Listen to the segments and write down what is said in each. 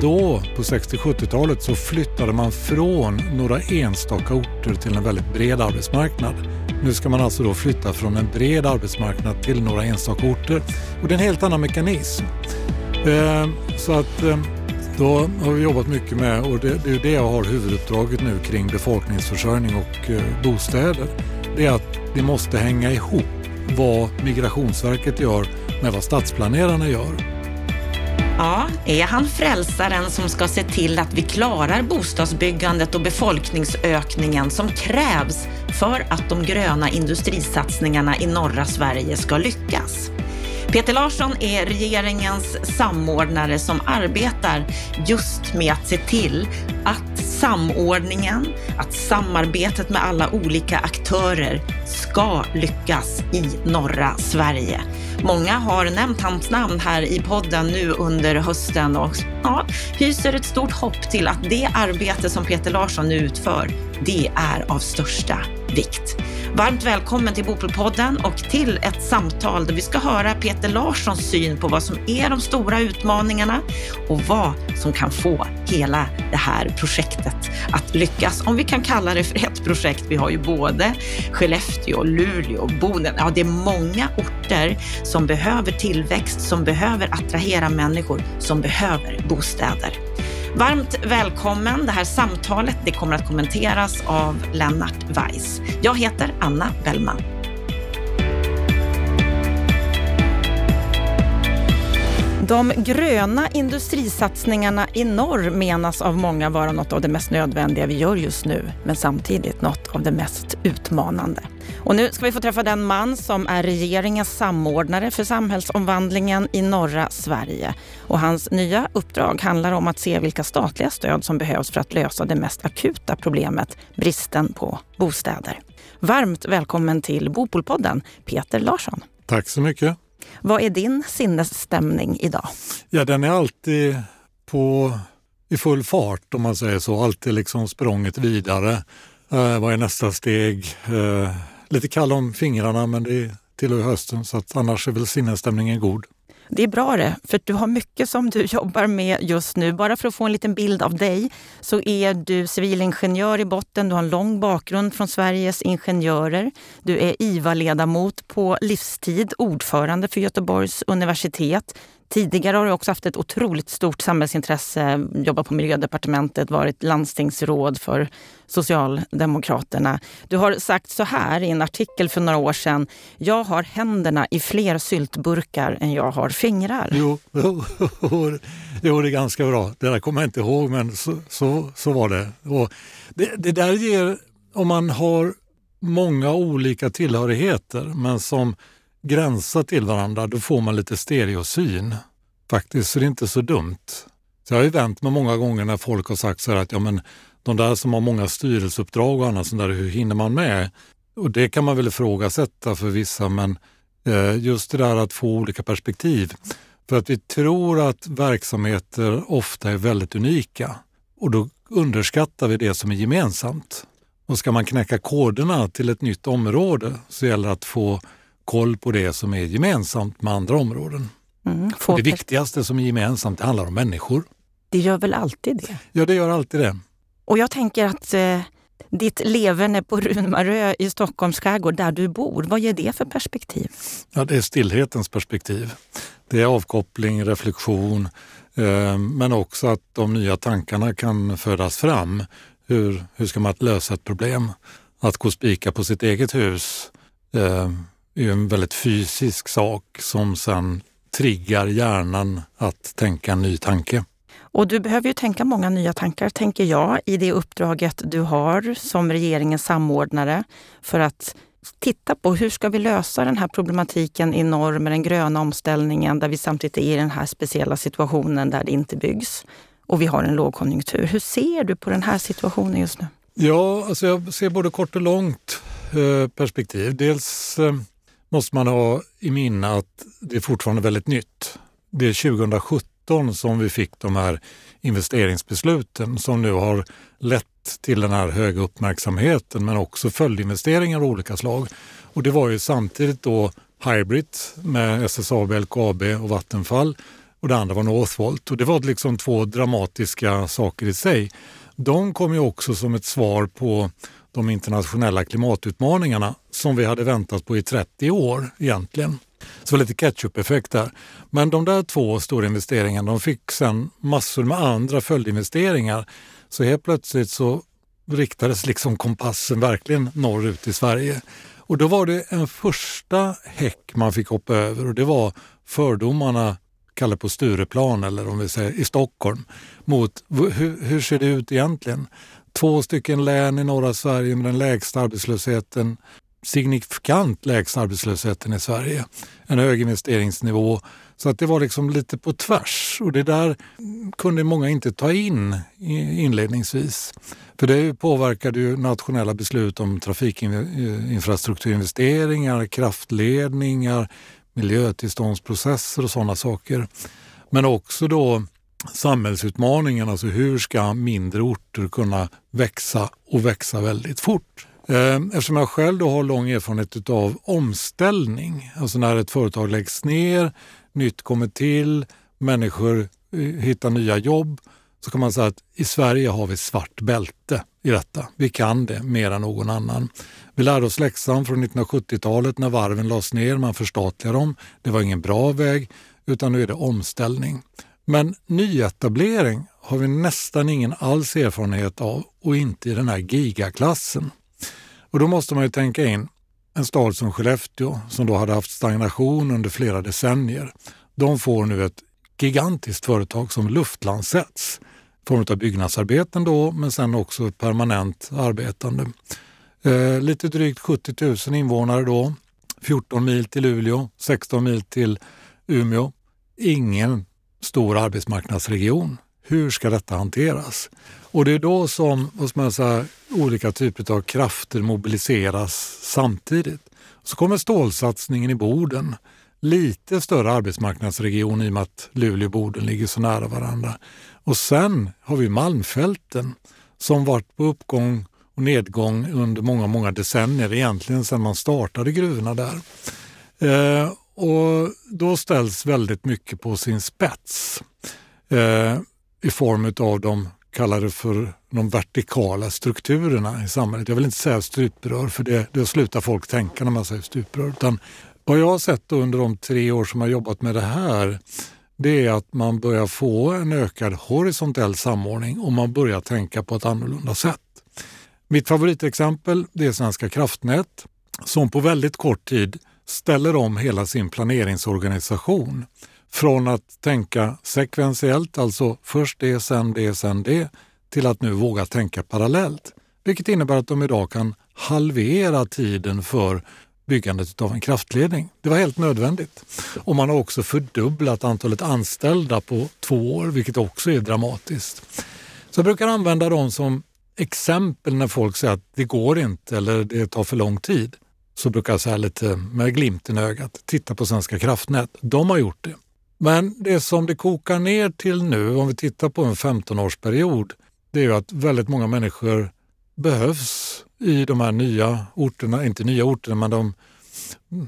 då på 60-70-talet så flyttade man från några enstaka orter till en väldigt bred arbetsmarknad. Nu ska man alltså då flytta från en bred arbetsmarknad till några enstaka orter och det är en helt annan mekanism. Eh, så att eh, då har vi jobbat mycket med och det, är det jag har huvuduppdraget nu kring befolkningsförsörjning och eh, bostäder. Det är att det måste hänga ihop vad Migrationsverket gör med vad stadsplanerarna gör. Ja, är han frälsaren som ska se till att vi klarar bostadsbyggandet och befolkningsökningen som krävs för att de gröna industrisatsningarna i norra Sverige ska lyckas? Peter Larsson är regeringens samordnare som arbetar just med att se till att samordningen, att samarbetet med alla olika aktörer ska lyckas i norra Sverige. Många har nämnt hans namn här i podden nu under hösten och ja, hyser ett stort hopp till att det arbete som Peter Larsson nu utför, det är av största vikt. Varmt välkommen till Bopelpodden och till ett samtal där vi ska höra Peter Larssons syn på vad som är de stora utmaningarna och vad som kan få hela det här projektet att lyckas. Om vi kan kalla det för ett projekt. Vi har ju både Skellefteå, Luleå, Boden. Ja, det är många orter som behöver tillväxt, som behöver attrahera människor, som behöver bostäder. Varmt välkommen. Det här samtalet det kommer att kommenteras av Lennart Weiss. Jag heter Anna Bellman. De gröna industrisatsningarna i norr menas av många vara något av det mest nödvändiga vi gör just nu, men samtidigt något av det mest utmanande. Och nu ska vi få träffa den man som är regeringens samordnare för samhällsomvandlingen i norra Sverige. Och hans nya uppdrag handlar om att se vilka statliga stöd som behövs för att lösa det mest akuta problemet, bristen på bostäder. Varmt välkommen till Bopolpodden, Peter Larsson. Tack så mycket. Vad är din sinnesstämning idag? Ja, den är alltid på, i full fart om man säger så. Alltid liksom språnget vidare. Eh, vad är nästa steg? Eh, lite kall om fingrarna men det tillhör hösten så att annars är väl sinnesstämningen god. Det är bra det, för du har mycket som du jobbar med just nu. Bara för att få en liten bild av dig så är du civilingenjör i botten. Du har en lång bakgrund från Sveriges ingenjörer. Du är IVA-ledamot på livstid, ordförande för Göteborgs universitet. Tidigare har du också haft ett otroligt stort samhällsintresse, eh, jobbat på miljödepartementet, varit landstingsråd för Socialdemokraterna. Du har sagt så här i en artikel för några år sedan. Jag har händerna i fler syltburkar än jag har fingrar. Jo, jo, det är ganska bra. Det där kommer jag inte ihåg, men så, så, så var det. Och det. Det där ger, om man har många olika tillhörigheter, men som gränsa till varandra, då får man lite stereosyn. Faktiskt, så det är inte så dumt. Så jag har ju vänt mig många gånger när folk har sagt så här att ja, men de där som har många styrelseuppdrag och annat sånt där, hur hinner man med? Och det kan man väl ifrågasätta för vissa, men eh, just det där att få olika perspektiv. För att vi tror att verksamheter ofta är väldigt unika och då underskattar vi det som är gemensamt. Och ska man knäcka koderna till ett nytt område så gäller det att få koll på det som är gemensamt med andra områden. Mm, det viktigaste som är gemensamt det handlar om människor. Det gör väl alltid det? Ja, det gör alltid det. Och jag tänker att eh, ditt leverne på Runmarö i Stockholms skärgård, där du bor, vad ger det för perspektiv? Ja, det är stillhetens perspektiv. Det är avkoppling, reflektion, eh, men också att de nya tankarna kan födas fram. Hur, hur ska man lösa ett problem? Att gå och spika på sitt eget hus eh, är en väldigt fysisk sak som sen triggar hjärnan att tänka en ny tanke. Och du behöver ju tänka många nya tankar, tänker jag, i det uppdraget du har som regeringens samordnare för att titta på hur ska vi lösa den här problematiken i norr med den gröna omställningen där vi samtidigt är i den här speciella situationen där det inte byggs och vi har en lågkonjunktur. Hur ser du på den här situationen just nu? Ja, alltså jag ser både kort och långt eh, perspektiv. Dels eh, måste man ha i minne att det är fortfarande väldigt nytt. Det är 2017 som vi fick de här investeringsbesluten som nu har lett till den här höga uppmärksamheten men också följdinvesteringar av olika slag. Och det var ju samtidigt då Hybrid med SSAB, LKAB och Vattenfall och det andra var Northvolt. Och det var liksom två dramatiska saker i sig. De kom ju också som ett svar på de internationella klimatutmaningarna som vi hade väntat på i 30 år egentligen. Så lite ketchup-effekt där. Men de där två stora investeringarna de fick sen massor med andra följdinvesteringar. Så helt plötsligt så riktades liksom kompassen verkligen norrut i Sverige. Och då var det en första häck man fick hoppa över och det var fördomarna kallar på Stureplan eller om vi säger i Stockholm mot hur, hur ser det ut egentligen? Två stycken län i norra Sverige med den lägsta arbetslösheten, signifikant lägsta arbetslösheten i Sverige, en hög investeringsnivå. Så att det var liksom lite på tvärs och det där kunde många inte ta in inledningsvis. För det påverkade ju nationella beslut om trafikinfrastrukturinvesteringar, kraftledningar, miljötillståndsprocesser och sådana saker. Men också då samhällsutmaningen, alltså hur ska mindre orter kunna växa och växa väldigt fort? Eh, eftersom jag själv då har lång erfarenhet av omställning, alltså när ett företag läggs ner, nytt kommer till, människor eh, hittar nya jobb, så kan man säga att i Sverige har vi svart bälte i detta. Vi kan det mer än någon annan. Vi lärde oss läxan från 1970-talet när varven lades ner, man förstatligade dem. Det var ingen bra väg, utan nu är det omställning. Men nyetablering har vi nästan ingen alls erfarenhet av och inte i den här gigaklassen. Och då måste man ju tänka in en stad som Skellefteå som då hade haft stagnation under flera decennier. De får nu ett gigantiskt företag som luftlandsätts i form av byggnadsarbeten då men sen också permanent arbetande. Eh, lite drygt 70 000 invånare då, 14 mil till Luleå, 16 mil till Umeå. Ingen stor arbetsmarknadsregion. Hur ska detta hanteras? Och det är då som vad man säga, olika typer av krafter mobiliseras samtidigt. Så kommer stålsatsningen i Boden. Lite större arbetsmarknadsregion i och med att Luleå och Boden ligger så nära varandra. Och sen har vi Malmfälten som varit på uppgång och nedgång under många, många decennier, egentligen sedan man startade gruvorna där. Eh, och då ställs väldigt mycket på sin spets eh, i form av de kallade för de vertikala strukturerna i samhället. Jag vill inte säga stuprör för det, det slutar folk tänka när man säger stuprör. Utan vad jag har sett under de tre år som jag jobbat med det här det är att man börjar få en ökad horisontell samordning och man börjar tänka på ett annorlunda sätt. Mitt favoritexempel det är Svenska kraftnät som på väldigt kort tid ställer om hela sin planeringsorganisation från att tänka sekventiellt, alltså först det, sen det, sen det, till att nu våga tänka parallellt. Vilket innebär att de idag kan halvera tiden för byggandet av en kraftledning. Det var helt nödvändigt. Och man har också fördubblat antalet anställda på två år, vilket också är dramatiskt. Så jag brukar använda dem som exempel när folk säger att det går inte eller det tar för lång tid. Så brukar jag säga lite med glimten i ögat, titta på Svenska kraftnät. De har gjort det. Men det som det kokar ner till nu, om vi tittar på en 15-årsperiod, det är ju att väldigt många människor behövs i de här nya orterna, inte nya orterna men de,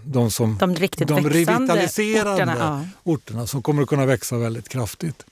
de som de, riktigt de revitaliserande orterna, ja. orterna som kommer att kunna växa väldigt kraftigt.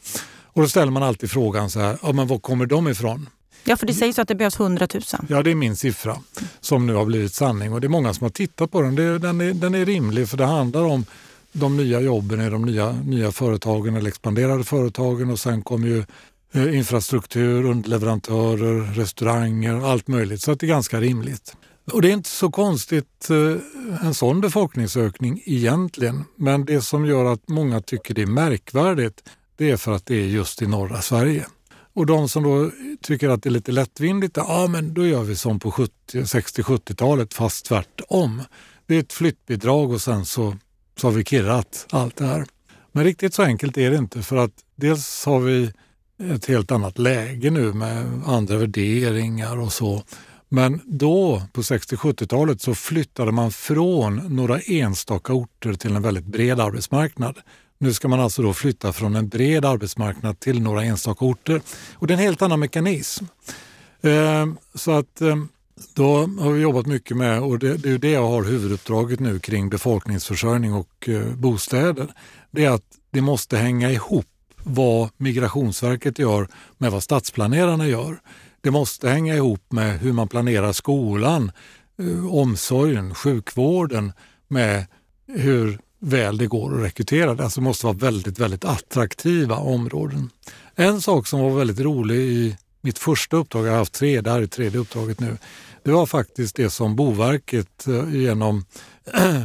Och då ställer man alltid frågan så här, ja men var kommer de ifrån? Ja, för det sägs att det behövs 100 000. Ja, det är min siffra som nu har blivit sanning och det är många som har tittat på den. Den, är, den är rimlig för det handlar om de nya jobben i de nya, nya företagen eller expanderade företagen och sen kommer ju eh, infrastruktur, underleverantörer, restauranger, allt möjligt. Så att det är ganska rimligt. Och det är inte så konstigt eh, en sån befolkningsökning egentligen. Men det som gör att många tycker det är märkvärdigt det är för att det är just i norra Sverige. Och de som då tycker att det är lite lättvindigt, ja men då gör vi som på 60-70-talet fast tvärtom. Det är ett flyttbidrag och sen så, så har vi kirrat allt det här. Men riktigt så enkelt är det inte för att dels har vi ett helt annat läge nu med andra värderingar och så. Men då på 60-70-talet så flyttade man från några enstaka orter till en väldigt bred arbetsmarknad. Nu ska man alltså då flytta från en bred arbetsmarknad till några enstaka orter. Och det är en helt annan mekanism. Eh, så att eh, då har vi jobbat mycket med, och det, det är det jag har huvuduppdraget nu kring befolkningsförsörjning och eh, bostäder. Det är att det måste hänga ihop vad Migrationsverket gör med vad stadsplanerarna gör. Det måste hänga ihop med hur man planerar skolan, omsorgen, sjukvården med hur väl det går att rekrytera. Det alltså måste vara väldigt, väldigt attraktiva områden. En sak som var väldigt rolig i mitt första uppdrag, jag har haft tre, det här är tredje uppdraget nu, det var faktiskt det som Boverket eh, genom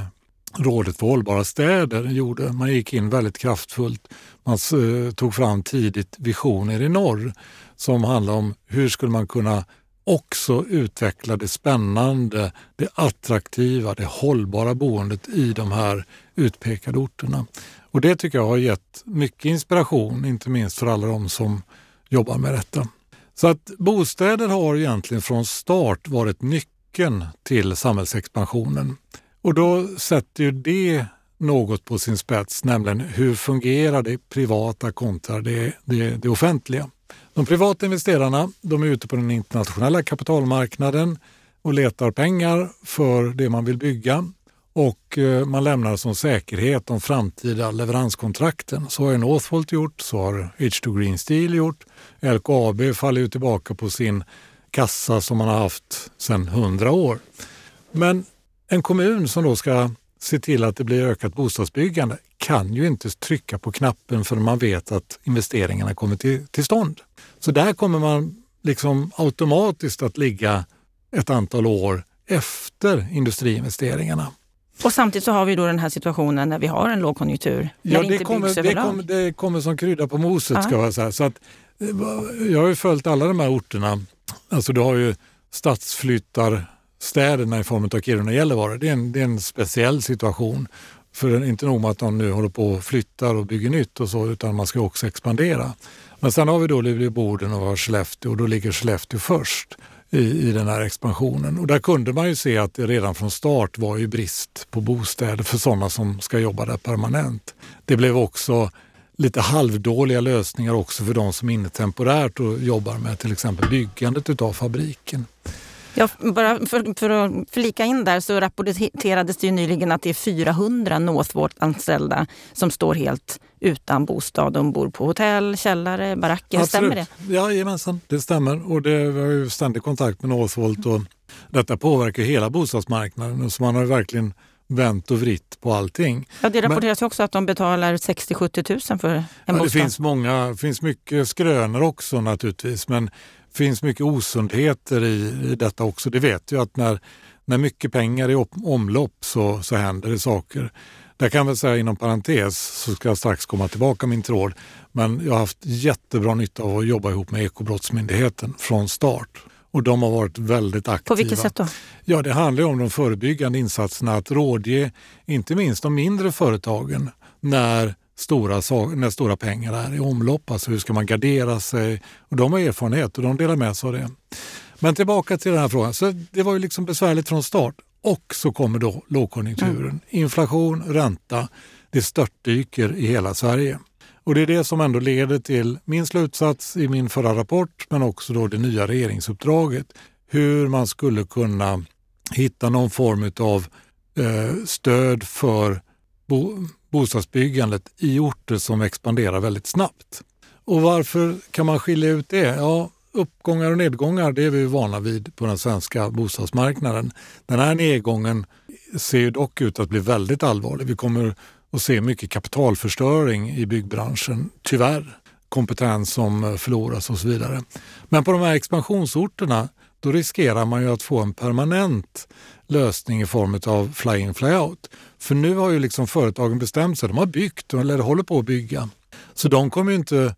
Rådet för hållbara städer gjorde. Man gick in väldigt kraftfullt. Man eh, tog fram tidigt visioner i norr som handlar om hur skulle man kunna också utveckla det spännande, det attraktiva, det hållbara boendet i de här utpekade orterna. Och det tycker jag har gett mycket inspiration, inte minst för alla de som jobbar med detta. Så att bostäder har egentligen från start varit nyckeln till samhällsexpansionen. Och då sätter ju det något på sin spets, nämligen hur fungerar det privata kontra det, det, det offentliga? De privata investerarna de är ute på den internationella kapitalmarknaden och letar pengar för det man vill bygga och eh, man lämnar som säkerhet de framtida leveranskontrakten. Så har Northvolt gjort, så har H2 Green Steel gjort. LKAB faller ju tillbaka på sin kassa som man har haft sedan hundra år. Men en kommun som då ska se till att det blir ökat bostadsbyggande kan ju inte trycka på knappen förrän man vet att investeringarna kommer till, till stånd. Så där kommer man liksom automatiskt att ligga ett antal år efter industriinvesteringarna. Och samtidigt så har vi då den här situationen när vi har en lågkonjunktur. Ja, det, inte kommer, det, kommer, det kommer som krydda på moset. Ja. Ska jag, säga. Så att, jag har ju följt alla de här orterna. Alltså du har ju stadsflyttarstäderna i form av Kiruna och Gällivare. Det är, en, det är en speciell situation. För inte nog med att de nu håller på och flyttar och bygger nytt och så, utan man ska också expandera. Men sen har vi då Luleå-Boden och Skellefteå och då ligger Skellefteå först i, i den här expansionen. Och där kunde man ju se att det redan från start var ju brist på bostäder för sådana som ska jobba där permanent. Det blev också lite halvdåliga lösningar också för de som är inne temporärt och jobbar med till exempel byggandet utav fabriken. Ja, bara för, för att flika in där så rapporterades det ju nyligen att det är 400 Northvolt-anställda som står helt utan bostad. De bor på hotell, källare, baracker. Absolut. Stämmer det? Jajamensan, det stämmer. Och det, vi har ju ständig kontakt med Northvolt och detta påverkar hela bostadsmarknaden. Så man har verkligen vänt och vritt på allting. Ja, det rapporteras Men, också att de betalar 60-70 000 för en ja, bostad. Det finns, många, det finns mycket skrönor också naturligtvis. Men finns mycket osundheter i, i detta också. Det vet ju att när, när mycket pengar är i omlopp så, så händer det saker. Där kan jag väl säga inom parentes, så ska jag strax komma tillbaka min tråd, men jag har haft jättebra nytta av att jobba ihop med Ekobrottsmyndigheten från start. Och de har varit väldigt aktiva. På vilket sätt då? Ja, det handlar om de förebyggande insatserna, att rådge inte minst de mindre företagen när stora, när stora pengar är i omlopp. Alltså hur ska man gardera sig? Och de har erfarenhet och de delar med sig av det. Men tillbaka till den här frågan. Så det var ju liksom besvärligt från start. Och så kommer då lågkonjunkturen. Mm. Inflation, ränta. Det störtdyker i hela Sverige. Och det är det som ändå leder till min slutsats i min förra rapport men också då det nya regeringsuppdraget. Hur man skulle kunna hitta någon form av eh, stöd för bo bostadsbyggandet i orter som expanderar väldigt snabbt. Och varför kan man skilja ut det? Ja, uppgångar och nedgångar det är vi vana vid på den svenska bostadsmarknaden. Den här nedgången ser dock ut att bli väldigt allvarlig. Vi kommer att se mycket kapitalförstöring i byggbranschen, tyvärr. Kompetens som förloras och så vidare. Men på de här expansionsorterna då riskerar man ju att få en permanent lösning i form av fly-in fly-out. För nu har ju liksom företagen bestämt sig, de har byggt eller håller på att bygga. Så de kommer ju inte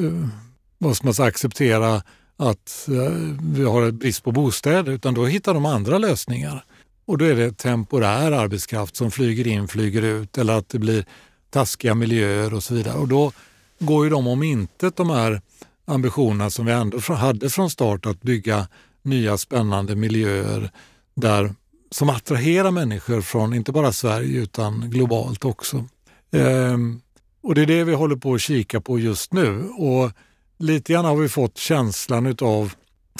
uh, måste man acceptera att eh, vi har brist på bostäder utan då hittar de andra lösningar. Och då är det temporär arbetskraft som flyger in, flyger ut eller att det blir taskiga miljöer och så vidare. Och då går ju de om intet de här ambitionerna som vi ändå hade från start att bygga nya spännande miljöer där, som attraherar människor från inte bara Sverige utan globalt också. Ehm, och Det är det vi håller på att kika på just nu. Och Lite grann har vi fått känslan av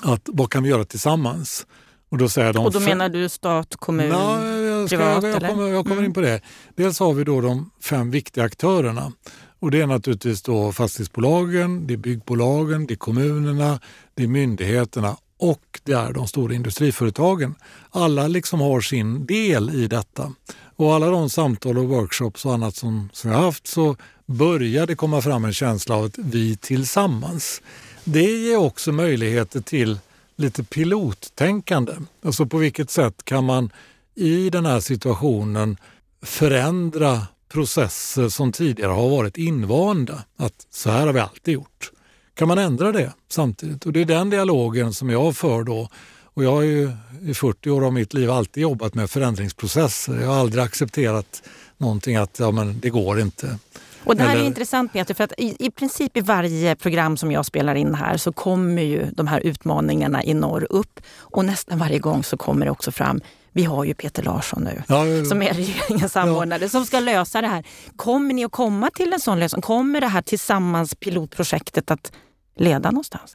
att vad kan vi göra tillsammans? Och då, säger de, och då menar du stat, kommun? Nej, jag, ska, privat? jag, eller? kommer, jag kommer Mm. in på det. Dels har vi då de fem viktiga aktörerna. Och det är naturligtvis då fastighetsbolagen, det är byggbolagen, det är kommunerna, det är myndigheterna och det är de stora industriföretagen. Alla liksom har sin del i detta. Och alla de samtal och workshops och annat som, som jag haft så började komma fram en känsla av att vi tillsammans. Det ger också möjligheter till lite pilottänkande. Alltså på vilket sätt kan man i den här situationen förändra processer som tidigare har varit invanda. Att så här har vi alltid gjort. Kan man ändra det samtidigt? Och det är den dialogen som jag för då. Och jag har ju i 40 år av mitt liv alltid jobbat med förändringsprocesser. Jag har aldrig accepterat någonting att ja, men det går inte. Och det här är Eller- intressant Peter, för att i, i princip i varje program som jag spelar in här så kommer ju de här utmaningarna i norr upp. Och nästan varje gång så kommer det också fram, vi har ju Peter Larsson nu. Ja, som är regeringens samordnare, som ska lösa det här. Kommer ni att komma till en sån lösning? Kommer det här tillsammans pilotprojektet att leda någonstans?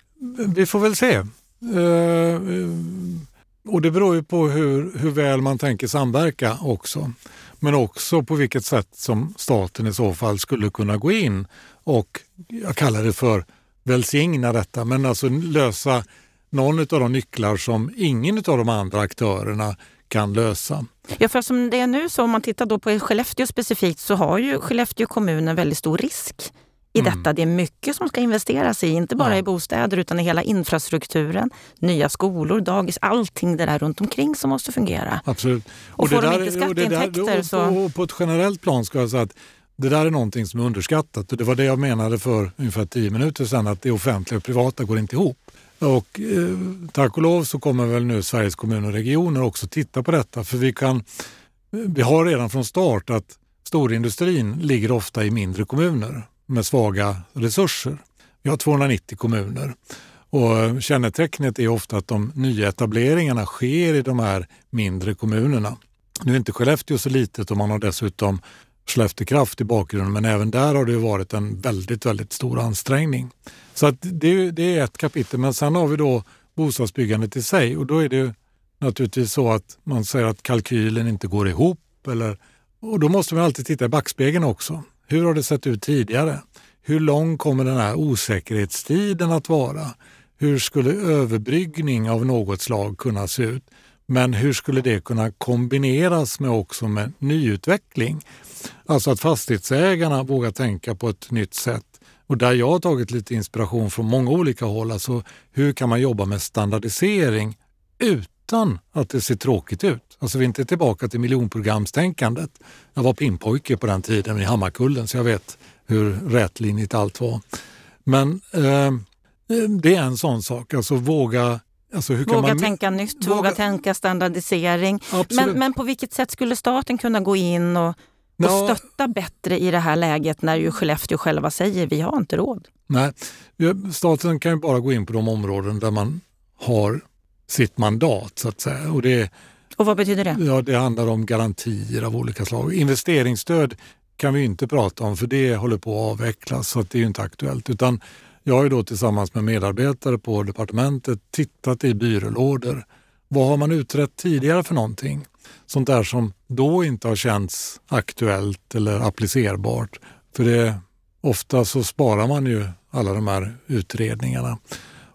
Vi får väl se. Eh, och det beror ju på hur, hur väl man tänker samverka också. Men också på vilket sätt som staten i så fall skulle kunna gå in och, jag kallar det för välsigna detta, men alltså lösa någon av de nycklar som ingen av de andra aktörerna kan lösa. Ja, för som det är nu, så om man tittar då på Skellefteå specifikt, så har ju Skellefteå kommun en väldigt stor risk i Mm. detta. Det är mycket som ska investeras i, inte bara Ja. i bostäder utan i hela infrastrukturen, nya skolor, dagis, allting det där runt omkring som måste fungera. Absolut. Och får de inte och det skatteintäkter och, så- och, och på ett generellt plan ska jag säga att det där är någonting som är underskattat och det var det jag menade för ungefär tio minuter sedan att det offentliga och privata går inte ihop. Och eh, tack och lov så kommer väl nu Sveriges kommuner och regioner också titta på detta för vi kan vi har redan från start att storindustrin ligger ofta i mindre kommuner med svaga resurser. Vi har 290 kommuner och kännetecknet är ofta att de nya etableringarna sker i de här mindre kommunerna. Nu är inte Skellefteå så litet och man har dessutom Skellefteå Kraft i bakgrunden men även där har det varit en väldigt, väldigt stor ansträngning. Så att det, det är ett kapitel men sen har vi då bostadsbyggandet i sig och då är det ju naturligtvis så att man säger att kalkylen inte går ihop eller, och då måste man alltid titta i backspegeln också. Hur har det sett ut tidigare? Hur lång kommer den här osäkerhetstiden att vara? Hur skulle överbryggning av något slag kunna se ut? Men hur skulle det kunna kombineras med också med nyutveckling? Alltså att fastighetsägarna vågar tänka på ett nytt sätt. Och där jag har tagit lite inspiration från många olika håll. Alltså hur kan man jobba med standardisering utan att det ser tråkigt ut? Alltså vi är inte tillbaka till miljonprogramstänkandet. Jag var pinnpojke på den tiden i Hammarkullen så jag vet hur rätlinjigt allt var. Men eh, det är en sån sak, alltså våga Alltså hur kan Våga man... tänka nytt, våga- våga tänka standardisering. Men, men på vilket sätt skulle staten kunna gå in och, och Ja. stötta bättre i det här läget när ju Skellefteå själva säger vi har inte råd? Nej, staten kan ju bara gå in på de områden där man har sitt mandat så att säga. Och det, Och vad betyder det? ja, det handlar om garantier av olika slag. Investeringsstöd kan vi inte prata om för det håller på att avvecklas så att det är ju inte aktuellt. Utan jag har ju då tillsammans med medarbetare på departementet tittat i byrålådor. Vad har man utrett tidigare för någonting? Sånt där som då inte har känts aktuellt eller applicerbart. För det, ofta så sparar man ju alla de här utredningarna.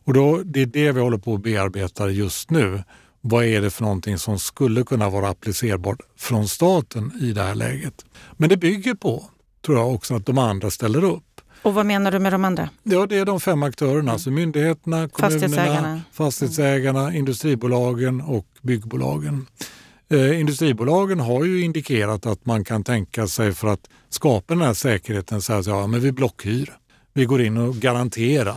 Och då, det är det vi håller på att bearbeta just nu. Vad är det för någonting som skulle kunna vara applicerbart från staten i det här läget? Men det bygger på, tror jag också, att de andra ställer upp. Och vad menar du med de andra? Ja, det är de fem aktörerna, alltså myndigheterna, kommunerna, Fastighetsägarna. fastighetsägarna, industribolagen och byggbolagen. Eh, industribolagen har ju indikerat att man kan tänka sig för att skapa den här säkerheten här, så, ja, men vi blockhyr. Vi går in och garanterar.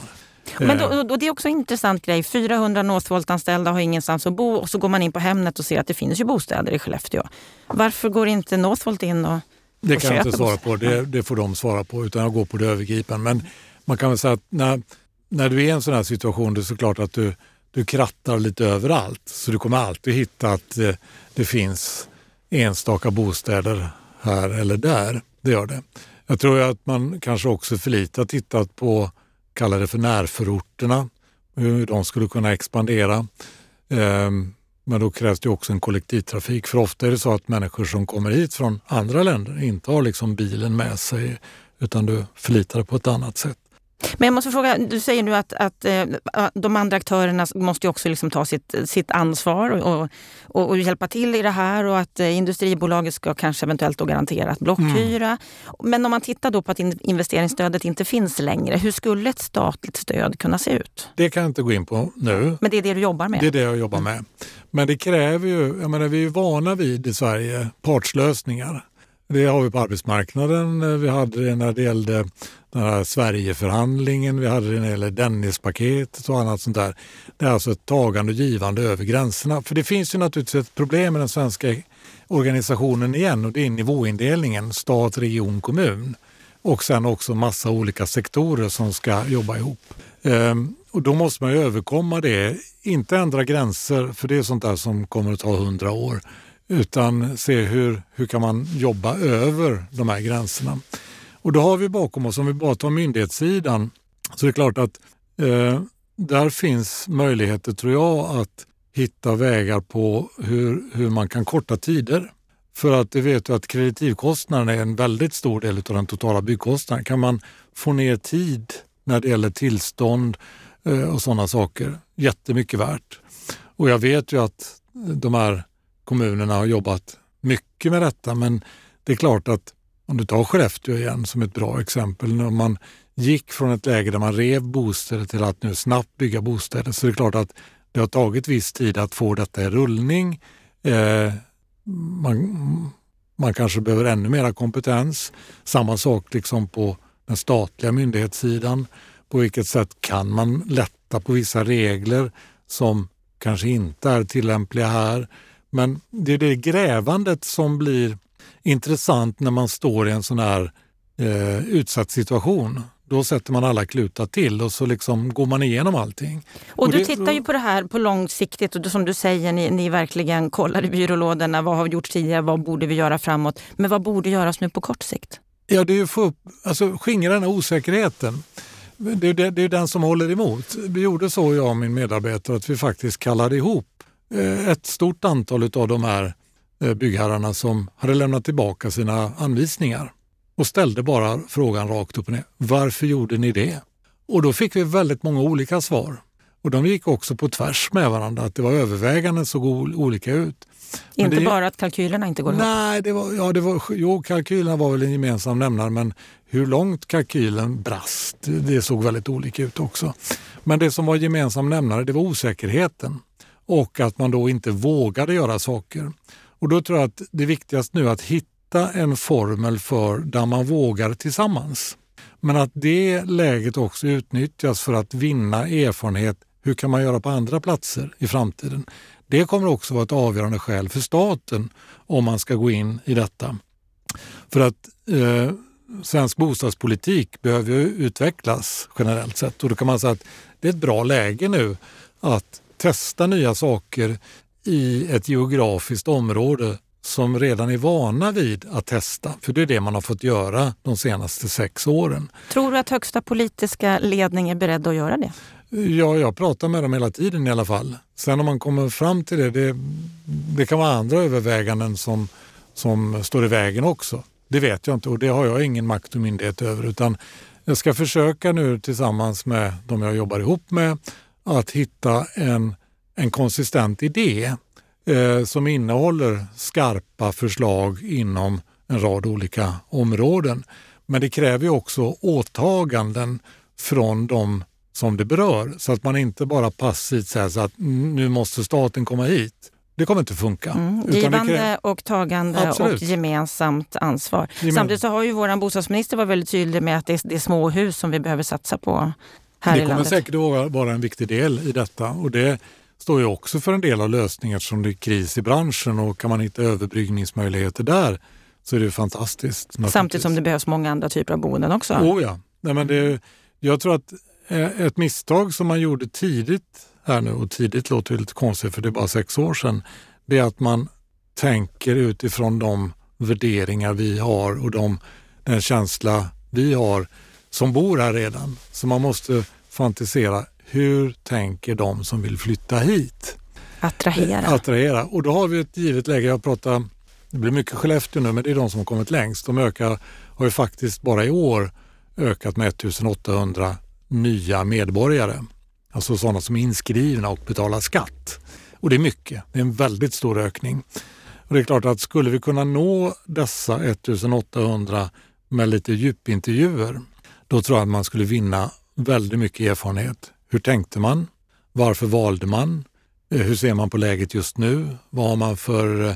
Men Eh, då, då, det är också en intressant grej. 400 Northvolt-anställda har ingenstans att bo och så går man in på Hemnet och ser att det finns ju bostäder i Skellefteå. Varför går inte Northvolt in och, Det och kan jag inte svara på, det, det får de svara på utan jag går på det övergripande. Men man kan väl säga att när, när du är i en sån här situation det är såklart att du, du krattar lite överallt. Så du kommer alltid hitta att eh, det finns enstaka bostäder här eller där. Det gör det. Jag tror att man kanske också för lite har tittat på, kallar det för närförorterna, hur de skulle kunna expandera. Ehm, men då krävs det också en kollektivtrafik. För ofta är det så att människor som kommer hit från andra länder inte har liksom bilen med sig utan du förlitar dig på ett annat sätt. Men jag måste fråga, du säger nu att, att äh, de andra aktörerna måste också liksom ta sitt, sitt ansvar och, och, och, hjälpa till i det här och att äh, industribolaget ska kanske eventuellt då garantera ett blockhyra. Mm. Men om man tittar då på att investeringsstödet inte finns längre, hur skulle ett statligt stöd kunna se ut? Det kan jag inte gå in på nu. Men det är det du jobbar med? Det är det jag jobbar med. Men det kräver ju, jag menar vi är vana vid i Sverige partslösningar. Det har vi på arbetsmarknaden. Vi hade det när det gällde den här Sverigeförhandlingen, vi hade det när det gällde Dennispaketet och annat sånt där. Det är alltså ett tagande och givande över gränserna. För det finns ju naturligtvis ett problem med den svenska organisationen igen och det är nivåindelningen stat, region, kommun. Och sen också massa olika sektorer som ska jobba ihop. Ehm, och då måste man ju överkomma det, inte ändra gränser för det är sånt där som kommer att ta hundra år utan se hur, hur kan man jobba över de här gränserna. Och då har vi bakom oss, om vi bara tar myndighetssidan, så är det klart att eh, där finns möjligheter, tror jag, att hitta vägar på hur, hur man kan korta tider. För att du vet att kreditivkostnaden är en väldigt stor del av den totala byggkostnaden. Kan man få ner tid när det gäller tillstånd eh, och sådana saker, jättemycket värt. Och jag vet ju att de här kommunerna har jobbat mycket med detta men det är klart att om du tar Skellefteå igen som ett bra exempel, när man gick från ett läge där man rev bostäder till att nu snabbt bygga bostäder så är det klart att det har tagit viss tid att få detta i rullning. Eh, man, man kanske behöver ännu mera kompetens. Samma sak liksom på den statliga myndighetssidan. På vilket sätt kan man lätta på vissa regler som kanske inte är tillämpliga här? Men det är det grävandet som blir intressant när man står i en sån här eh, utsatt situation. Då sätter man alla klutar till och så liksom går man igenom allting. Och, och du det, tittar ju på det här på långsiktigt och som du säger, ni, ni verkligen kollar i byrålådorna. Vad har vi gjort tidigare? Vad borde vi göra framåt? Men vad borde göras nu på kort sikt? Ja, det är att få upp, alltså skingra den här osäkerheten. Det är, det, det är den som håller emot. Vi gjorde så, jag och min medarbetare, att vi faktiskt kallade ihop ett stort antal av de här Eh, byggherrarna som hade lämnat tillbaka sina anvisningar och ställde bara frågan rakt upp och ner. Varför gjorde ni det? Och då fick vi väldigt många olika svar. Och de gick också på tvärs med varandra, att det var överväganden såg olika ut. inte det, bara att kalkylerna inte går ihop? Nej, det var, ja, det var, jo, kalkylerna var väl en gemensam nämnare men hur långt kalkylen brast, det såg väldigt olika ut också. Men det som var gemensam nämnare, det var osäkerheten och att man då inte vågade göra saker. Och då tror jag att det viktigaste nu är att hitta en formel för där man vågar tillsammans. Men att det läget också utnyttjas för att vinna erfarenhet. Hur kan man göra på andra platser i framtiden? Det kommer också vara ett avgörande skäl för staten om man ska gå in i detta. För att eh, svensk bostadspolitik behöver utvecklas generellt sett och då kan man säga att det är ett bra läge nu att testa nya saker i ett geografiskt område som redan är vana vid att testa. För det är det man har fått göra de senaste sex åren. Tror du att högsta politiska ledning är beredd att göra det? Ja, jag pratar med dem hela tiden i alla fall. Sen om man kommer fram till det, det, det kan vara andra överväganden som, som står i vägen också. Det vet jag inte och det har jag ingen makt och myndighet över utan jag ska försöka nu tillsammans med de jag jobbar ihop med att hitta en en konsistent idé eh, som innehåller skarpa förslag inom en rad olika områden. Men det kräver också åtaganden från de som det berör så att man inte bara passivt säger så att nu måste staten komma hit. Det kommer inte funka. Mm, givande och tagande Absolut. och gemensamt ansvar. Gemen... Samtidigt så har ju vår bostadsminister varit väldigt tydlig med att det är, det är småhus som vi behöver satsa på här det i landet. Det kommer säkert vara en viktig del i detta och det står ju också för en del av lösningen eftersom det är kris i branschen och kan man hitta överbryggningsmöjligheter där så är det fantastiskt. Samtidigt som det behövs många andra typer av boenden också. Oh ja. Nej, men det, jag tror att eh, ett misstag som man gjorde tidigt här nu, och tidigt låter ju lite konstigt för det är bara sex år sedan, det är att man tänker utifrån de värderingar vi har och de, den känsla vi har som bor här redan. Så man måste fantisera hur tänker de som vill flytta hit? Attrahera. attrahera. Och då har vi ett givet läge. Jag pratar, det blir mycket Skellefteå nu, men det är de som har kommit längst. De ökar, har ju faktiskt bara i år ökat med 1800 nya medborgare. Alltså sådana som är inskrivna och betalar skatt. Och det är mycket. Det är en väldigt stor ökning. Och det är klart att skulle vi kunna nå dessa 1800 med lite djupintervjuer, då tror jag att man skulle vinna väldigt mycket erfarenhet. Hur tänkte man? Varför valde man? Eh, hur ser man på läget just nu? Vad har man för eh,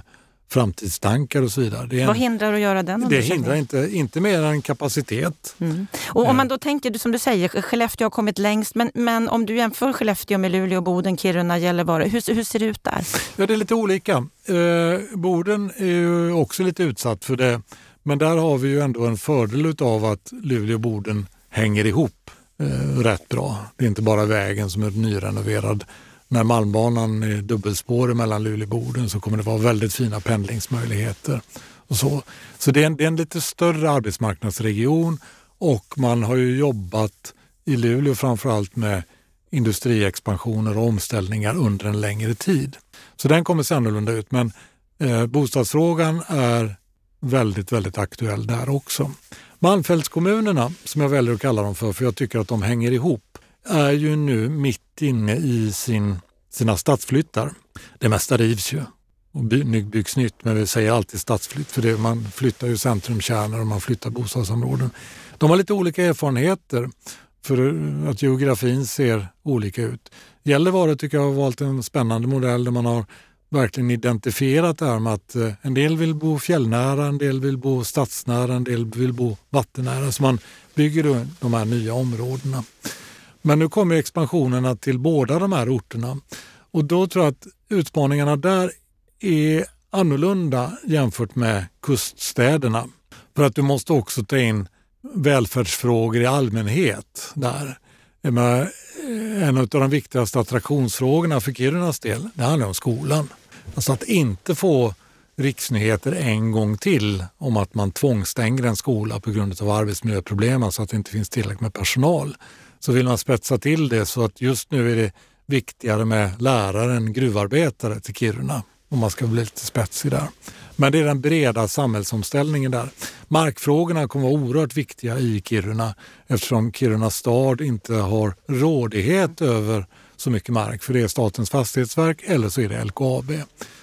framtidstankar och så vidare. Det Vad hindrar att göra den Det hindrar inte, inte mer än kapacitet. Mm. Och om man då tänker, som du säger, Skellefteå har kommit längst, men, men om du jämför Skellefteå med Luleå, Boden, Kiruna, Gällivare, hur, hur ser det ut där? Ja, det är lite olika. Eh, Boden är ju också lite utsatt för det, men där har vi ju ändå en fördel av att Luleå och Boden hänger ihop eh, rätt bra. Det är inte bara vägen som är nyrenoverad när Malmbanan är dubbelspårig mellan Luleå och Boden så kommer det vara väldigt fina pendlingsmöjligheter. Och så så det, är en, det är en lite större arbetsmarknadsregion och man har ju jobbat i Luleå framförallt med industriexpansioner och omställningar under en längre tid. Så den kommer se annorlunda ut men eh, bostadsfrågan är väldigt, väldigt aktuell där också. Malmfältskommunerna, som jag väljer att kalla dem för, för jag tycker att de hänger ihop, är ju nu mitt inne i sin, sina stadsflyttar. Det mesta rivs ju och by, byggs nytt, men vi säger alltid stadsflytt för det, man flyttar ju centrumkärnor och man flyttar bostadsområden. De har lite olika erfarenheter för att geografin ser olika ut. Gällivare tycker jag har valt en spännande modell där man har verkligen identifierat det här med att eh, en del vill bo fjällnära, en del vill bo stadsnära, en del vill bo vattennära. Så man bygger de här nya områdena. Men nu kommer expansionerna till båda de här orterna och då tror jag att utmaningarna där är annorlunda jämfört med kuststäderna. För att du måste också ta in välfärdsfrågor i allmänhet där. Eh, en av de viktigaste attraktionsfrågorna för Kirunas del, det handlar om skolan. Alltså att inte få riksnyheter en gång till om att man tvångsstänger en skola på grund av arbetsmiljöproblem, alltså att det inte finns tillräckligt med personal så vill man spetsa till det så att just nu är det viktigare med lärare än gruvarbetare till Kiruna om man ska bli lite spetsig där. Men det är den breda samhällsomställningen där. Markfrågorna kommer vara oerhört viktiga i Kiruna eftersom Kiruna stad inte har rådighet över så mycket mark för det är Statens fastighetsverk eller så är det LKAB.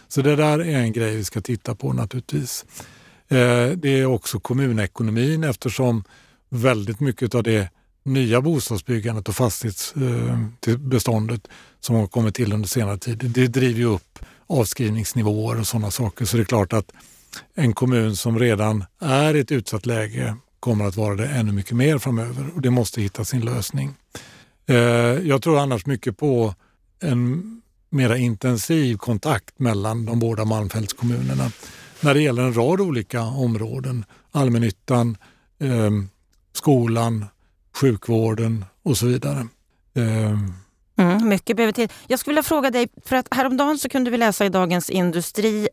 Så det där är en grej vi ska titta på naturligtvis. Eh, det är också kommunekonomin eftersom väldigt mycket av det nya bostadsbyggandet och fastighetsbeståndet eh, som har kommit till under senare tid, det driver ju upp avskrivningsnivåer och sådana saker. Så det är klart att en kommun som redan är i ett utsatt läge kommer att vara det ännu mycket mer framöver och det måste hitta sin lösning. Eh, jag tror annars mycket på en mera intensiv kontakt mellan de båda Malmfältskommunerna när det gäller en rad olika områden. Allmännyttan, eh, skolan, sjukvården och så vidare. Eh, mm, mycket behöver till. Jag skulle vilja fråga dig, för att häromdagen så kunde vi läsa i Dagens Industri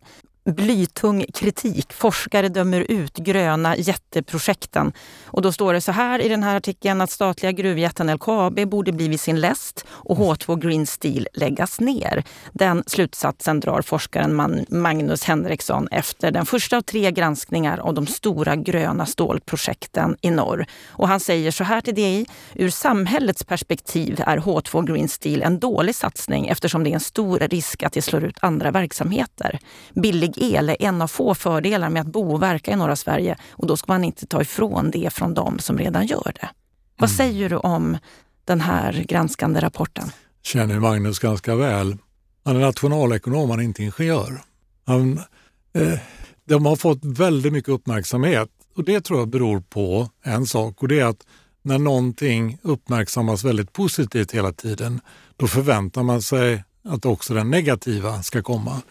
blytung kritik. Forskare dömer ut gröna jätteprojekten. Och då står det så här i den här artikeln att statliga gruvjätten LKAB borde bli vid sin läst och H2 Green Steel läggas ner. Den slutsatsen drar forskaren Magnus Henriksson efter den första av tre granskningar av de stora gröna stålprojekten i norr. Och han säger så här till DI. Ur samhällets perspektiv är H2 Green Steel en dålig satsning eftersom det är en stor risk att det slår ut andra verksamheter. Billig billig el är en av få fördelar med att bo och verka i norra Sverige och då ska man inte ta ifrån det från dem som redan gör det. Vad mm. säger du om den här granskande rapporten? Känner Magnus ganska väl. Han är nationalekonom, han är inte ingenjör. Han, eh, de har fått väldigt mycket uppmärksamhet och det tror jag beror på en sak och det är att när någonting uppmärksammas väldigt positivt hela tiden, då förväntar man sig att också det negativa ska komma.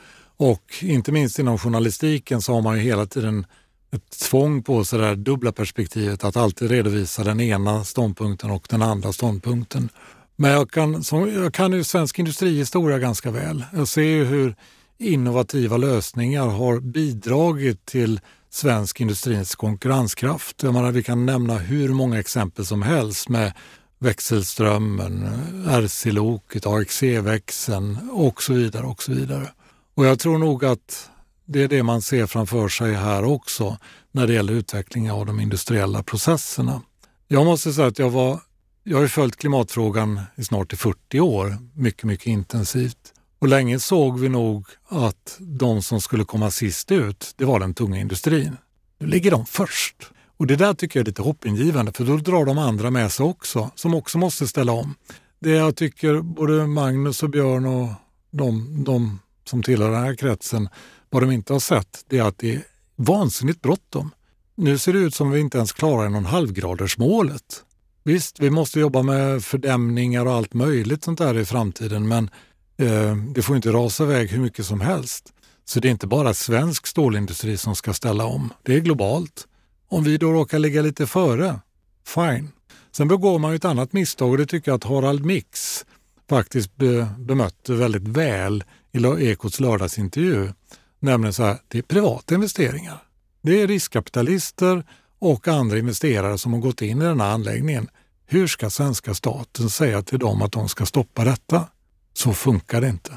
Och inte minst inom journalistiken så har man ju hela tiden ett tvång på sig det här dubbla perspektivet att alltid redovisa den ena ståndpunkten och den andra ståndpunkten. Men jag kan, som, jag kan ju svensk industrihistoria ganska väl. Jag ser ju hur innovativa lösningar har bidragit till svensk industrins konkurrenskraft. Jag menar, vi kan nämna hur många exempel som helst med växelströmmen, RC-loket, AXE-växeln och så vidare och så vidare. Och jag tror nog att det är det man ser framför sig här också när det gäller utvecklingen av de industriella processerna. Jag måste säga att jag var jag har följt klimatfrågan i snart i 40 år, mycket, mycket intensivt. Och länge såg vi nog att de som skulle komma sist ut, det var den tunga industrin. Nu ligger de först. Och det där tycker jag är lite hoppingivande för då drar de andra med sig också, som också måste ställa om. Det jag tycker både Magnus och Björn och de, de som tillhör den här kretsen, vad de inte har sett, det är att det är vansinnigt bråttom. Nu ser det ut som vi inte ens klarar en och en halvgradersmålet. Visst, vi måste jobba med fördämningar och allt möjligt sånt där i framtiden, men eh, det får inte rasa iväg hur mycket som helst. Så det är inte bara svensk stålindustri som ska ställa om, det är globalt. Om vi då råkar ligga lite före, fine. Sen begår man ju ett annat misstag och det tycker jag att Harald Mix faktiskt be, bemötte väldigt väl i Ekots lördagsintervju. Nämligen så här, det är privata investeringar. Det är riskkapitalister och andra investerare som har gått in i den här anläggningen. Hur ska svenska staten säga till dem att de ska stoppa detta? Så funkar det inte.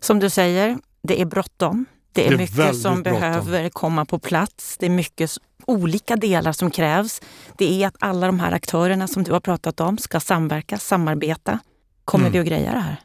Som du säger, det är bråttom. Det är, det är mycket som bråttom. behöver komma på plats. Det är mycket olika delar som krävs. Det är att alla de här aktörerna som du har pratat om ska samverka, samarbeta. Kommer mm. vi att greja det här?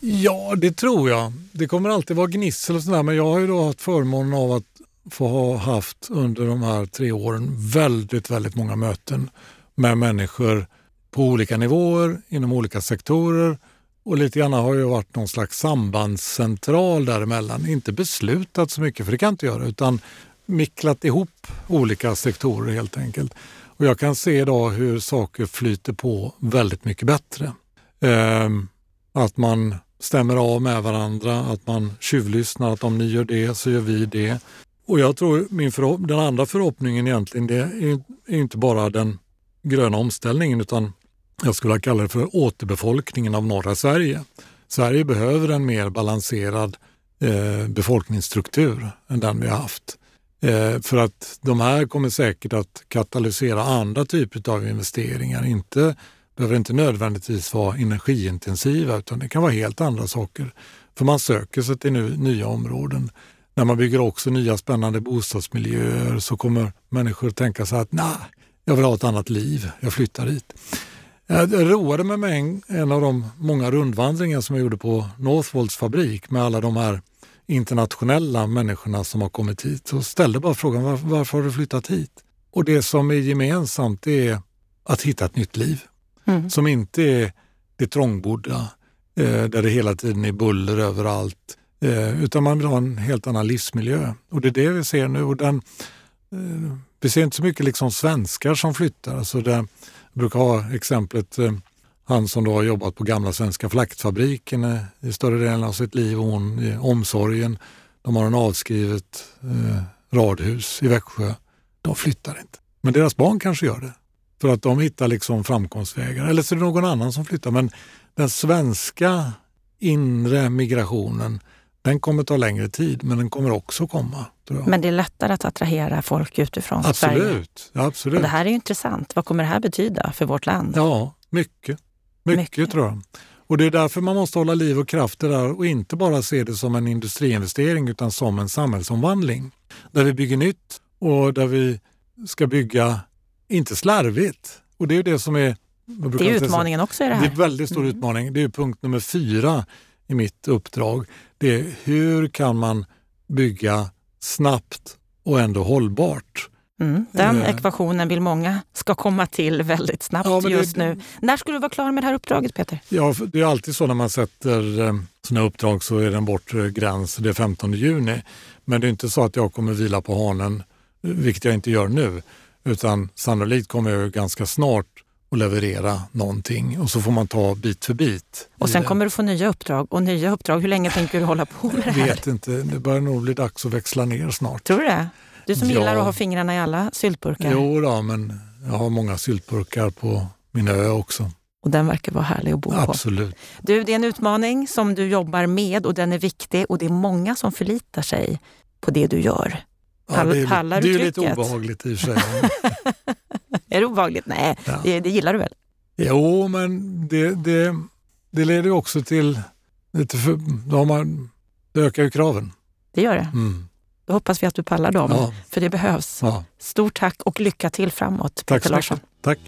Ja, det tror jag. Det kommer alltid vara gnissel och sådär, men jag har ju då haft förmånen av att få ha haft under de här tre åren väldigt, väldigt många möten med människor på olika nivåer, inom olika sektorer och lite grann har jag varit någon slags sambandscentral däremellan. Inte beslutat så mycket, för det kan jag inte göra, utan micklat ihop olika sektorer helt enkelt. Och jag kan se idag hur saker flyter på väldigt mycket bättre. Eh, att man stämmer av med varandra, att man tjuvlyssnar, att om ni gör det så gör vi det. Och jag tror min den andra förhoppningen egentligen, det är, är inte bara den gröna omställningen utan jag skulle kalla det för återbefolkningen av norra Sverige. Sverige behöver en mer balanserad eh, befolkningsstruktur än den vi har haft. Eh, för att de här kommer säkert att katalysera andra typer av investeringar. Inte, behöver inte nödvändigtvis vara energiintensiva utan det kan vara helt andra saker. För man söker sig till nya områden. När man bygger också nya spännande bostadsmiljöer så kommer människor att tänka sig att nej, jag vill ha ett annat liv, jag flyttar dit. Jag roade mig med en, en av de många rundvandringar som jag gjorde på Northvolts fabrik med alla de här internationella människorna som har kommit hit och ställde bara frågan varför, varför har du flyttat hit? Och det som är gemensamt är att hitta ett nytt liv mm. som inte är det trångbodda eh, där det hela tiden är buller överallt eh, utan man vill ha en helt annan livsmiljö. Och det är det vi ser nu. Och den, eh, vi ser inte så mycket liksom svenskar som flyttar. Alltså det, jag brukar ha exemplet eh, han som då har jobbat på gamla Svenska flaktfabriken eh, i större delen av sitt liv och hon i omsorgen. De har en avskrivet eh, radhus i Växjö. De flyttar inte. Men deras barn kanske gör det. För att de hittar liksom framkomstvägar. Eller så är det någon annan som flyttar. Men den svenska inre migrationen den kommer ta längre tid, men den kommer också komma. Men det är lättare att attrahera folk utifrån absolut, Sverige? Absolut. Och det här är intressant. Vad kommer det här betyda för vårt land? Ja, mycket. Mycket, mycket. tror jag. Och Det är därför man måste hålla liv och kraft det där och inte bara se det som en industriinvestering utan som en samhällsomvandling. Där vi bygger nytt och där vi ska bygga, inte slarvigt. Och det är det som är... Det är utmaningen också i det här. Det är en väldigt stor mm. utmaning. Det är punkt nummer fyra i mitt uppdrag. Det är hur kan man bygga snabbt och ändå hållbart? Mm, den eh. ekvationen vill många ska komma till väldigt snabbt ja, just det, nu. När ska du vara klar med det här uppdraget Peter? Ja, det är alltid så när man sätter eh, sådana uppdrag så är det en bortre gräns, det är 15 juni. Men det är inte så att jag kommer vila på hanen, vilket jag inte gör nu. Utan sannolikt kommer jag ganska snart och leverera någonting och så får man ta bit för bit. Och sen kommer du få nya uppdrag och nya uppdrag. Hur länge tänker du hålla på med det här? Jag vet inte, det börjar nog bli dags att växla ner snart. Tror du det? Du som ja. gillar att ha fingrarna i alla syltburkar. Jo då, men jag har många syltburkar på min ö också. Och den verkar vara härlig att bo på. Absolut. Du, det är en utmaning som du jobbar med och den är viktig och det är många som förlitar sig på det du gör. Pall, ja, det är, pallar du Det är lite obehagligt i och för sig. är det obehagligt? Nej, ja. det, det, gillar du väl? Jo, men det, det, det leder också till lite för, då har man, det ökar ju kraven. Det gör det. Mm. Då hoppas vi att du pallar dem, Ja. för det behövs. Ja. Stort tack och lycka till framåt, Tack Peter så Larsson. mycket. Tack.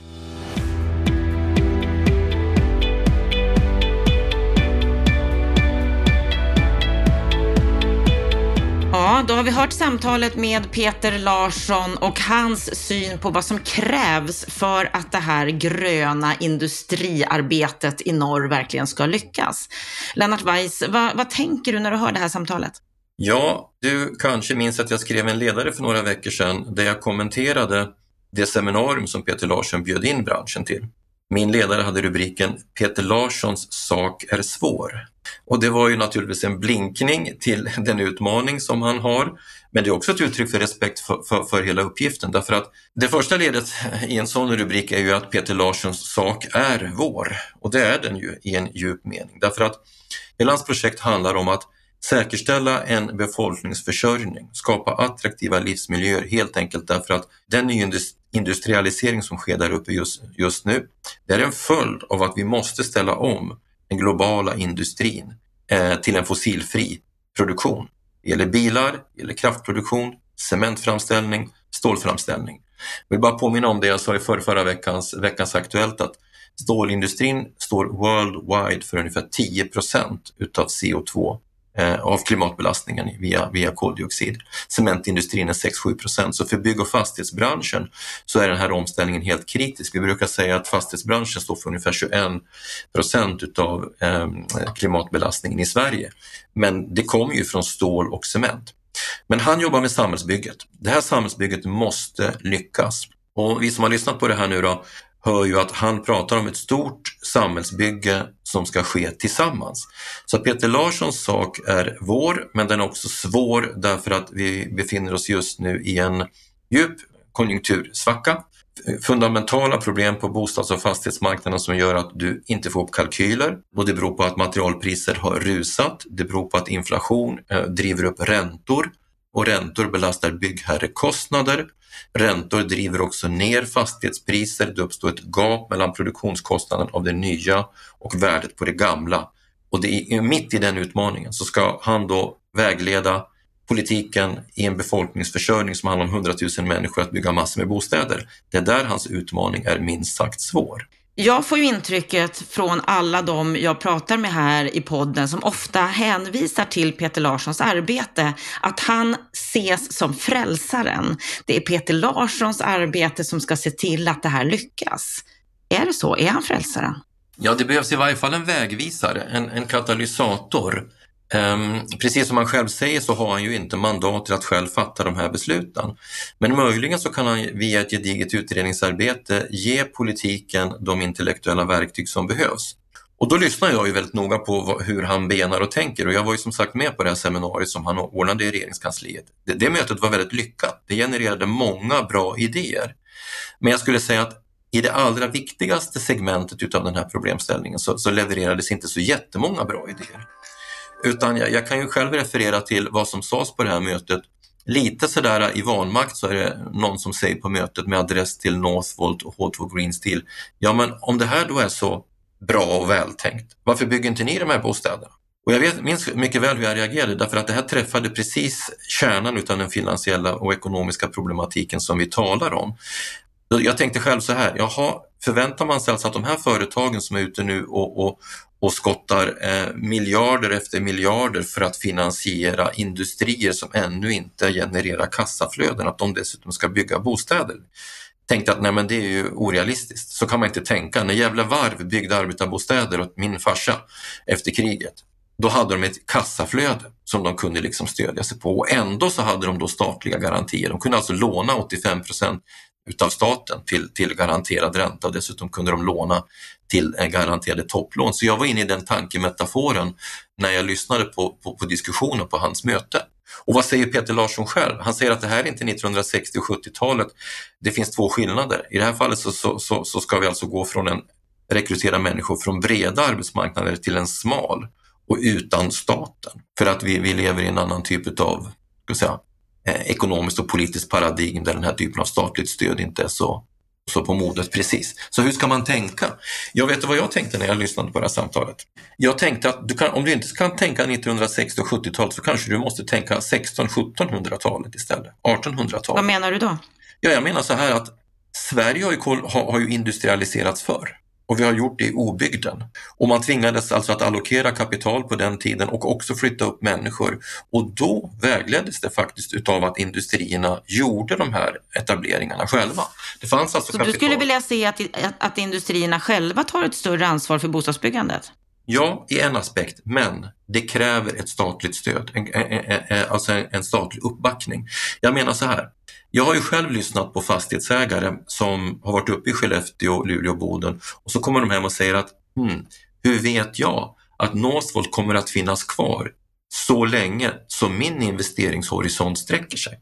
Ja, då har vi hört samtalet med Peter Larsson och hans syn på vad som krävs för att det här gröna industriarbetet i norr verkligen ska lyckas. Lennart Weiss, vad, vad tänker du när du hör det här samtalet? Ja, du kanske minns att jag skrev en ledare för några veckor sedan där jag kommenterade det seminarium som Peter Larsson bjöd in branschen till. Min ledare hade rubriken Peter Larssons sak är svår. Och det var ju naturligtvis en blinkning till den utmaning som han har. Men det är också ett uttryck för respekt för, för, för hela uppgiften därför att det första ledet i en sån rubrik är ju att Peter Larssons sak är vår. Och det är den ju i en djup mening därför att hela hans projekt handlar om att säkerställa en befolkningsförsörjning, skapa attraktiva livsmiljöer helt enkelt därför att den industrialisering som sker där uppe just, just nu, det är en följd av att vi måste ställa om den globala industrin eh, till en fossilfri produktion. Det gäller bilar, det gäller kraftproduktion, cementframställning, stålframställning. Jag vill bara påminna om det jag sa i förra, förra veckans, veckans Aktuellt att stålindustrin står worldwide för ungefär 10 procent utav CO2 Eh, av klimatbelastningen via, via koldioxid. Cementindustrin är 6-7 procent, så för bygg och fastighetsbranschen så är den här omställningen helt kritisk. Vi brukar säga att fastighetsbranschen står för ungefär 21 procent utav eh, klimatbelastningen i Sverige. Men det kommer ju från stål och cement. Men han jobbar med samhällsbygget. Det här samhällsbygget måste lyckas. Och vi som har lyssnat på det här nu då, hör ju att han pratar om ett stort samhällsbygge som ska ske tillsammans. Så Peter Larssons sak är vår, men den är också svår därför att vi befinner oss just nu i en djup konjunktursvacka. Fundamentala problem på bostads och fastighetsmarknaden som gör att du inte får upp kalkyler och det beror på att materialpriser har rusat. Det beror på att inflation eh, driver upp räntor och räntor belastar byggherrekostnader. Räntor driver också ner fastighetspriser. Det uppstår ett gap mellan produktionskostnaden av det nya och värdet på det gamla. Och det är mitt i den utmaningen så ska han då vägleda politiken i en befolkningsförsörjning som handlar om 100 000 människor att bygga massor med bostäder. Det är där hans utmaning är minst sagt svår. Jag får ju intrycket från alla de jag pratar med här i podden som ofta hänvisar till Peter Larssons arbete, att han ses som frälsaren. Det är Peter Larssons arbete som ska se till att det här lyckas. Är det så? Är han frälsaren? Ja, det behövs i varje fall en vägvisare, en, en katalysator. Um, precis som han själv säger så har han ju inte mandat till att själv fatta de här besluten. Men möjligen så kan han via ett gediget utredningsarbete ge politiken de intellektuella verktyg som behövs. Och då lyssnar jag ju väldigt noga på vad, hur han benar och tänker och jag var ju som sagt med på det här seminariet som han ordnade i regeringskansliet. Det, det mötet var väldigt lyckat. Det genererade många bra idéer. Men jag skulle säga att i det allra viktigaste segmentet utav den här problemställningen så, så levererades inte så jättemånga bra idéer. Utan jag, jag, kan ju själv referera till vad som sades på det här mötet. Lite sådär i vanmakt så är det någon som säger på mötet med adress till Northvolt och H2 Green Steel. Ja, men om det här då är så bra och vältänkt, varför bygger inte ni de här bostäderna? Och jag vet, minns mycket väl hur jag reagerade därför att det här träffade precis kärnan utav den finansiella och ekonomiska problematiken som vi talar om. Jag tänkte själv så här, jaha, förväntar man sig alltså att de här företagen som är ute nu och, och, och skottar eh, miljarder efter miljarder för att finansiera industrier som ännu inte genererar kassaflöden, att de dessutom ska bygga bostäder. Tänkte att nej men det är ju orealistiskt, så kan man inte tänka. När Gävle Varv byggde arbetarbostäder åt min farsa efter kriget, då hade de ett kassaflöde som de kunde liksom stödja sig på och ändå så hade de då statliga garantier. De kunde alltså låna 85 procent utav staten till, till garanterad ränta och dessutom kunde de låna till garanterade topplån. Så jag var inne i den tankemetaforen när jag lyssnade på, på, på diskussionen på hans möte. Och vad säger Peter Larsson själv? Han säger att det här är inte 1960 och 70-talet. Det finns två skillnader. I det här fallet så, så, så, så ska vi alltså gå från en rekrytera människor från breda arbetsmarknader till en smal och utan staten. För att vi, vi lever i en annan typ av ska säga, ekonomiskt och politiskt paradigm där den här typen av statligt stöd inte är så, så på modet precis. Så hur ska man tänka? Jag vet vad jag tänkte när jag lyssnade på det här samtalet. Jag tänkte att du kan, om du inte kan tänka 1960 och 70-talet så kanske du måste tänka 1600-1700-talet istället, 1800-talet. Vad menar du då? Ja, jag menar så här att Sverige har ju, har, har ju industrialiserats förr och vi har gjort det i obygden. Och man tvingades alltså att allokera kapital på den tiden och också flytta upp människor. Och då vägleddes det faktiskt utav att industrierna gjorde de här etableringarna själva. Det fanns alltså Så kapital. du skulle vilja se att, att, industrierna själva tar ett större ansvar för bostadsbyggandet? Ja, i en aspekt, men det kräver ett statligt stöd, en, en, en, alltså en statlig uppbackning. Jag menar så här, jag har ju själv lyssnat på fastighetsägare som har varit uppe i Skellefteå, Luleå och Boden och så kommer de hem och säger att hmm, hur vet jag att Northvolt kommer att finnas kvar så länge som min investeringshorisont sträcker sig?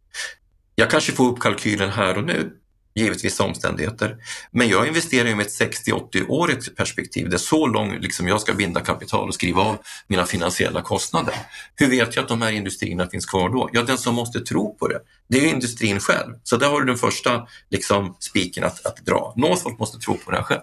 Jag kanske får upp kalkylen här och nu, givet vissa omständigheter. Men jag investerar ju med ett 60-80-årigt perspektiv. Det är så långt liksom jag ska binda kapital och skriva av mina finansiella kostnader. Hur vet jag att de här industrierna finns kvar då? Ja, den som måste tro på det, det är ju industrin själv. Så där har du den första liksom, spiken att, att dra. Northvolt måste tro på det här själv.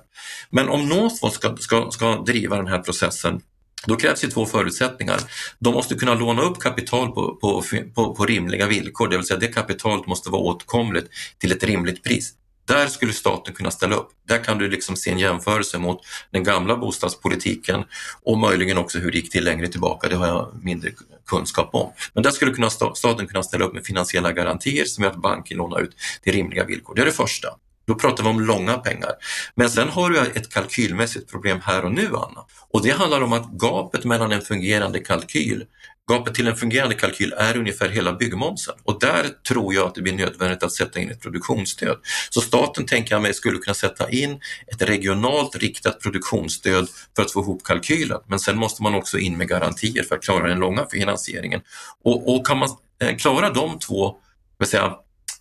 Men om Northvolt ska, ska, ska driva den här processen då krävs ju två förutsättningar. De måste kunna låna upp kapital på, på, på, på rimliga villkor, det vill säga det kapitalet måste vara åtkomligt till ett rimligt pris. Där skulle staten kunna ställa upp. Där kan du liksom se en jämförelse mot den gamla bostadspolitiken och möjligen också hur det gick till längre tillbaka. Det har jag mindre kunskap om. Men där skulle kunna staten kunna ställa upp med finansiella garantier som gör att banken lånar ut till rimliga villkor. Det är det första. Då pratar vi om långa pengar. Men sen har du ett kalkylmässigt problem här och nu, Anna. Och det handlar om att gapet mellan en fungerande kalkyl Gapet till en fungerande kalkyl är ungefär hela byggmomsen och där tror jag att det blir nödvändigt att sätta in ett produktionsstöd. Så staten tänker jag mig skulle kunna sätta in ett regionalt riktat produktionsstöd för att få ihop kalkylen. Men sen måste man också in med garantier för att klara den långa finansieringen. Och, och kan man eh, klara de två vill säga,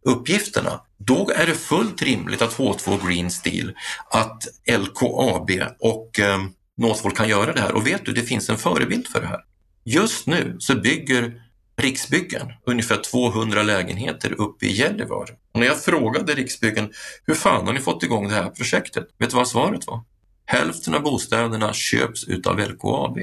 uppgifterna, då är det fullt rimligt att H2 Green Steel, att LKAB och eh, Northvolt kan göra det här. Och vet du, det finns en förebild för det här. Just nu så bygger Riksbyggen ungefär 200 lägenheter uppe i Gällivare. Och när jag frågade Riksbyggen, hur fan har ni fått igång det här projektet? Vet du vad svaret var? Hälften av bostäderna köps utav LKAB.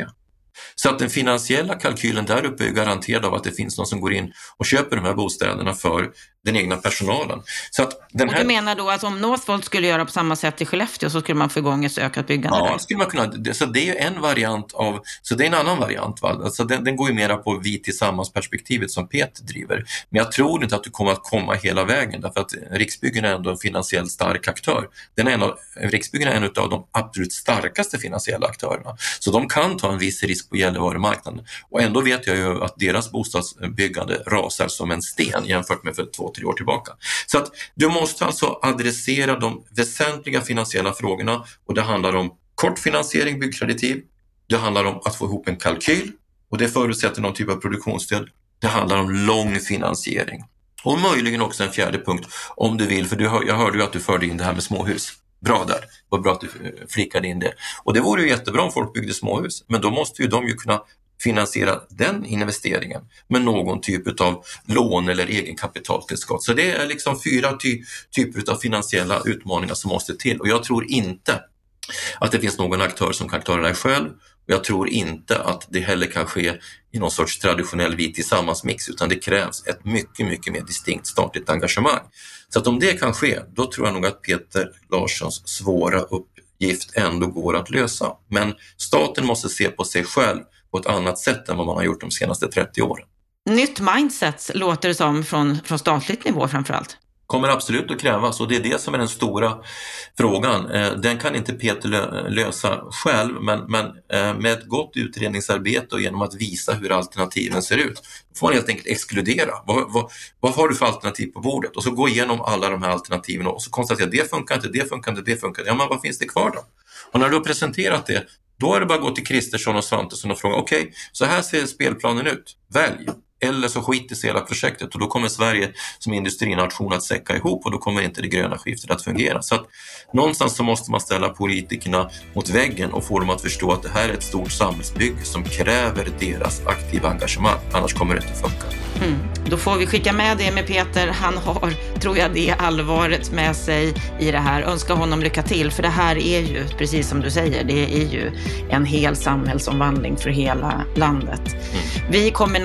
Så att den finansiella kalkylen där uppe är garanterad av att det finns någon som går in och köper de här bostäderna för den egna personalen. Så att den här... Och du menar då att om Northvolt skulle göra på samma sätt i Skellefteå så skulle man få igång ett ökat byggande ja, där? skulle man kunna. Så det är en variant av, så det är en annan variant. Va? Alltså den, den går ju mera på vi tillsammans-perspektivet som Peter driver. Men jag tror inte att du kommer att komma hela vägen därför att Riksbyggen är ändå en finansiellt stark aktör. Den är en av, Riksbyggen är en av de absolut starkaste finansiella aktörerna. Så de kan ta en viss risk på Gällivaremarknaden. Och ändå vet jag ju att deras bostadsbyggande rasar som en sten jämfört med för två, tre år tillbaka. Så att du måste alltså adressera de väsentliga finansiella frågorna och det handlar om kort finansiering, byggkreditiv. Det handlar om att få ihop en kalkyl och det förutsätter någon typ av produktionsstöd. Det handlar om lång finansiering. Och möjligen också en fjärde punkt om du vill, för du, jag hörde ju att du förde in det här med småhus. Bra där, vad bra att du eh, flikade in det. Och det vore ju jättebra om folk byggde småhus, men då måste ju de ju kunna finansiera den investeringen med någon typ av lån eller egenkapitaltillskott. Så det är liksom fyra ty typer av finansiella utmaningar som måste till och jag tror inte att det finns någon aktör som kan klara det själv och jag tror inte att det heller kan ske i någon sorts traditionell vi tillsammans-mix utan det krävs ett mycket, mycket mer distinkt statligt engagemang. Så att om det kan ske, då tror jag nog att Peter Larssons svåra uppgift ändå går att lösa. Men staten måste se på sig själv på ett annat sätt än vad man har gjort de senaste 30 åren. Nytt mindset låter det som från, från statligt nivå framför allt kommer absolut att krävas och det är det som är den stora frågan. Eh, den kan inte Peter lösa själv men, men eh, med ett gott utredningsarbete och genom att visa hur alternativen ser ut får man helt enkelt exkludera. Vad, vad, vad har du för alternativ på bordet? Och så gå igenom alla de här alternativen och så konstatera det funkar inte, det funkar inte, det funkar inte. Ja, men vad finns det kvar då? Och när du har presenterat det, då är det bara att gå till Kristersson och Svantesson och fråga okej, okay, så här ser spelplanen ut. Välj! Eller så skites hela projektet och då kommer Sverige som industrination att säcka ihop och då kommer inte det gröna skiftet att fungera. Så att någonstans så måste man ställa politikerna mot väggen och få dem att förstå att det här är ett stort samhällsbygge som kräver deras aktiva engagemang, annars kommer det inte funka. Mm. Då får vi skicka med det med Peter. Han har, tror jag, det allvaret med sig i det här. Önska honom lycka till, för det här är ju, precis som du säger, det är ju en hel samhällsomvandling för hela landet. Mm. Vi kommer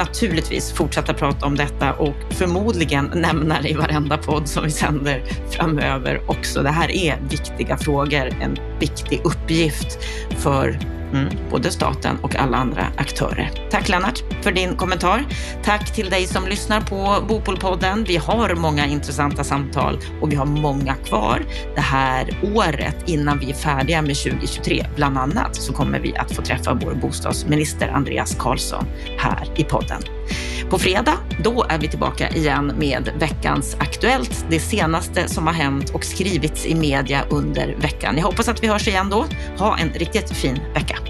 naturligtvis fortsätta prata om detta och förmodligen nämna det i varenda podd som vi sänder framöver också. Det här är viktiga frågor, en viktig uppgift för Mm, både staten och alla andra aktörer. Tack Lennart för din kommentar. Tack till dig som lyssnar på Bopolpodden. Vi har många intressanta samtal och vi har många kvar det här året innan vi är färdiga med 2023. Bland annat så kommer vi att få träffa vår bostadsminister Andreas Karlsson här i podden. På fredag, då är vi tillbaka igen med veckans Aktuellt, det senaste som har hänt och skrivits i media under veckan. Jag hoppas att vi hörs igen då. Ha en riktigt fin vecka.